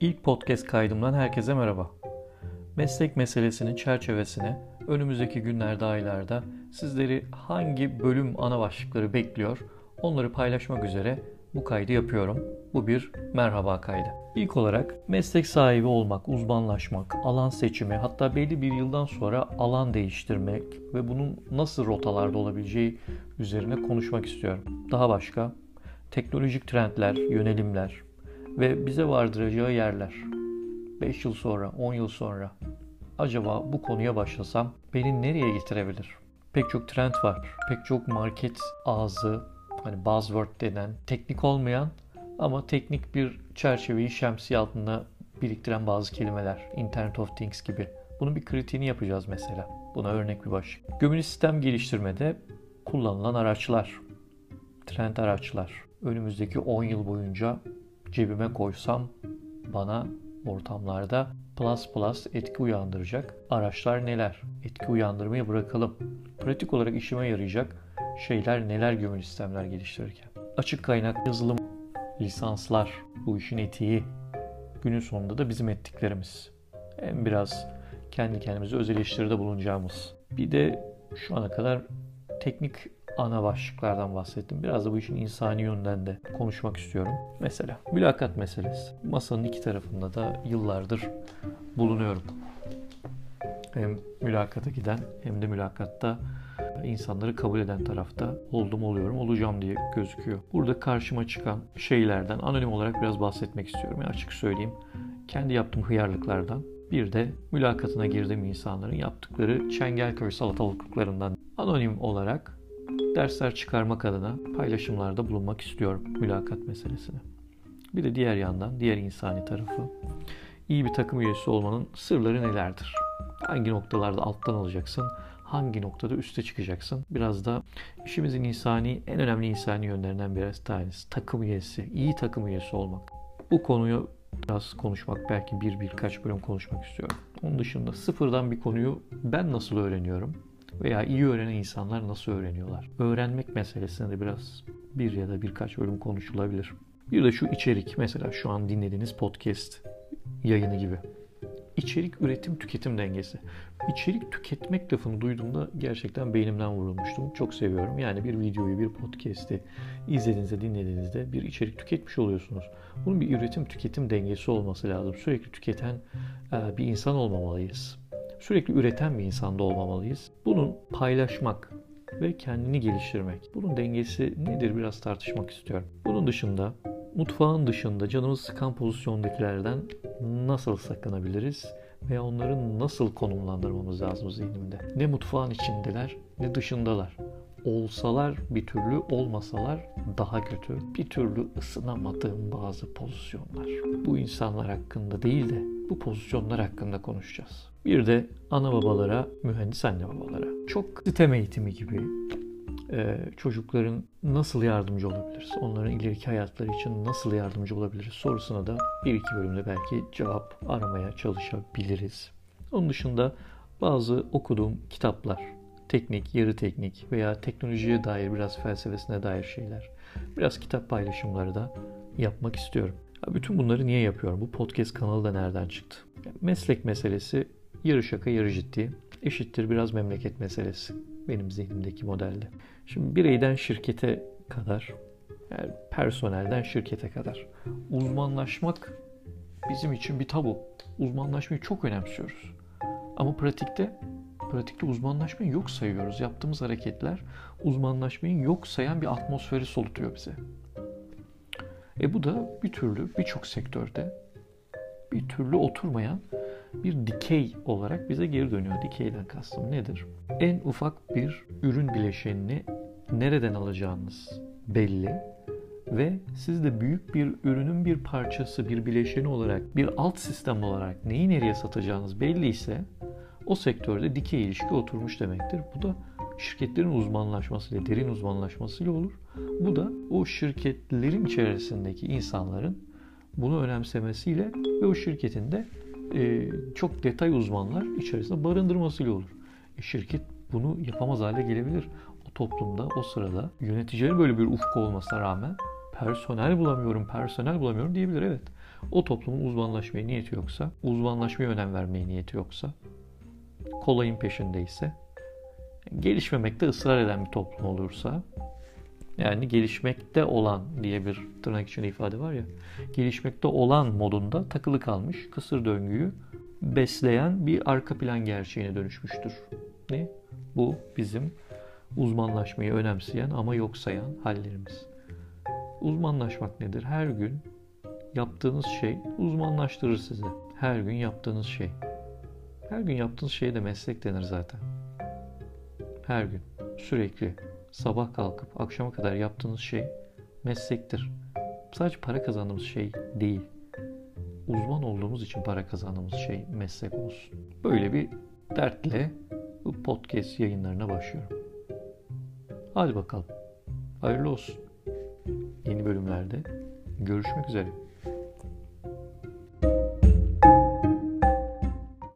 İlk podcast kaydımdan herkese merhaba. Meslek meselesinin çerçevesine önümüzdeki günlerde, aylarda sizleri hangi bölüm ana başlıkları bekliyor onları paylaşmak üzere bu kaydı yapıyorum. Bu bir merhaba kaydı. İlk olarak meslek sahibi olmak, uzmanlaşmak, alan seçimi, hatta belli bir yıldan sonra alan değiştirmek ve bunun nasıl rotalarda olabileceği üzerine konuşmak istiyorum. Daha başka teknolojik trendler, yönelimler ve bize vardıracağı yerler. 5 yıl sonra, 10 yıl sonra acaba bu konuya başlasam beni nereye getirebilir? Pek çok trend var. Pek çok market ağzı, hani buzzword denen, teknik olmayan ama teknik bir çerçeveyi şemsiye altında biriktiren bazı kelimeler. Internet of Things gibi. Bunun bir kritiğini yapacağız mesela. Buna örnek bir başlık. Gömülü sistem geliştirmede kullanılan araçlar, trend araçlar. Önümüzdeki 10 yıl boyunca cebime koysam bana ortamlarda plus plus etki uyandıracak araçlar neler? Etki uyandırmayı bırakalım. Pratik olarak işime yarayacak şeyler neler gömülü sistemler geliştirirken. Açık kaynak yazılım, lisanslar, bu işin etiği. Günün sonunda da bizim ettiklerimiz. Hem biraz kendi kendimize öz eleştiride bulunacağımız. Bir de şu ana kadar teknik ana başlıklardan bahsettim. Biraz da bu işin insani yönden de konuşmak istiyorum. Mesela mülakat meselesi. Masanın iki tarafında da yıllardır bulunuyorum. Hem mülakata giden hem de mülakatta insanları kabul eden tarafta oldum oluyorum olacağım diye gözüküyor. Burada karşıma çıkan şeylerden anonim olarak biraz bahsetmek istiyorum. Yani açık söyleyeyim. Kendi yaptığım hıyarlıklardan bir de mülakatına girdiğim insanların yaptıkları Çengelköy salatalıklarından anonim olarak dersler çıkarmak adına paylaşımlarda bulunmak istiyorum mülakat meselesine. Bir de diğer yandan diğer insani tarafı iyi bir takım üyesi olmanın sırları nelerdir? Hangi noktalarda alttan alacaksın? Hangi noktada üste çıkacaksın? Biraz da işimizin insani, en önemli insani yönlerinden bir tanesi. Takım üyesi, iyi takım üyesi olmak. Bu konuyu biraz konuşmak, belki bir birkaç bölüm konuşmak istiyorum. Onun dışında sıfırdan bir konuyu ben nasıl öğreniyorum? Veya iyi öğrenen insanlar nasıl öğreniyorlar? Öğrenmek meselesinde de biraz bir ya da birkaç bölüm konuşulabilir. Bir de şu içerik, mesela şu an dinlediğiniz podcast yayını gibi. İçerik üretim tüketim dengesi. İçerik tüketmek lafını duyduğumda gerçekten beynimden vurulmuştum. Çok seviyorum. Yani bir videoyu, bir podcast'i izlediğinizde, dinlediğinizde bir içerik tüketmiş oluyorsunuz. Bunun bir üretim tüketim dengesi olması lazım. Sürekli tüketen bir insan olmamalıyız. Sürekli üreten bir insanda olmamalıyız. Bunun paylaşmak ve kendini geliştirmek. Bunun dengesi nedir biraz tartışmak istiyorum. Bunun dışında mutfağın dışında canımız sıkan pozisyondakilerden nasıl sakınabiliriz veya onları nasıl konumlandırmamız lazım zihnimde. Ne mutfağın içindeler ne dışındalar. Olsalar bir türlü, olmasalar daha kötü. Bir türlü ısınamadığım bazı pozisyonlar. Bu insanlar hakkında değil de bu pozisyonlar hakkında konuşacağız. Bir de ana babalara, mühendis anne babalara. Çok sistem eğitimi gibi e, çocukların nasıl yardımcı olabiliriz? Onların ileriki hayatları için nasıl yardımcı olabiliriz sorusuna da bir iki bölümde belki cevap aramaya çalışabiliriz. Onun dışında bazı okuduğum kitaplar, teknik, yarı teknik veya teknolojiye dair biraz felsefesine dair şeyler, biraz kitap paylaşımları da yapmak istiyorum. Bütün bunları niye yapıyorum? Bu podcast kanalı da nereden çıktı? Meslek meselesi yarı şaka yarı ciddi eşittir biraz memleket meselesi benim zihnimdeki modelde. Şimdi bireyden şirkete kadar, yani personelden şirkete kadar uzmanlaşmak bizim için bir tabu. Uzmanlaşmayı çok önemsiyoruz. Ama pratikte pratikte uzmanlaşmayı yok sayıyoruz. Yaptığımız hareketler uzmanlaşmayı yok sayan bir atmosferi solutuyor bize. E bu da bir türlü birçok sektörde bir türlü oturmayan bir dikey olarak bize geri dönüyor. Dikeyden kastım nedir? En ufak bir ürün bileşenini nereden alacağınız belli ve siz de büyük bir ürünün bir parçası, bir bileşeni olarak, bir alt sistem olarak neyi nereye satacağınız belli ise o sektörde dikey ilişki oturmuş demektir. Bu da şirketlerin uzmanlaşmasıyla, derin uzmanlaşmasıyla olur. Bu da o şirketlerin içerisindeki insanların bunu önemsemesiyle ve o şirketin de e, çok detay uzmanlar içerisinde barındırmasıyla olur. E, şirket bunu yapamaz hale gelebilir. O toplumda, o sırada yöneticilerin böyle bir ufku olmasına rağmen personel bulamıyorum, personel bulamıyorum diyebilir evet. O toplumun uzmanlaşmaya niyeti yoksa, uzmanlaşmaya önem vermeye niyeti yoksa, kolayın peşindeyse, gelişmemekte ısrar eden bir toplum olursa, yani gelişmekte olan diye bir tırnak içinde ifade var ya, gelişmekte olan modunda takılı kalmış kısır döngüyü besleyen bir arka plan gerçeğine dönüşmüştür. Ne? Bu bizim uzmanlaşmayı önemseyen ama yok sayan hallerimiz. Uzmanlaşmak nedir? Her gün yaptığınız şey uzmanlaştırır sizi. Her gün yaptığınız şey. Her gün yaptığınız şeye de meslek denir zaten. Her gün sürekli sabah kalkıp akşama kadar yaptığınız şey meslektir. Sadece para kazandığımız şey değil. Uzman olduğumuz için para kazandığımız şey meslek olsun. Böyle bir dertle bu podcast yayınlarına başlıyorum. Hadi bakalım. Hayırlı olsun. Yeni bölümlerde görüşmek üzere.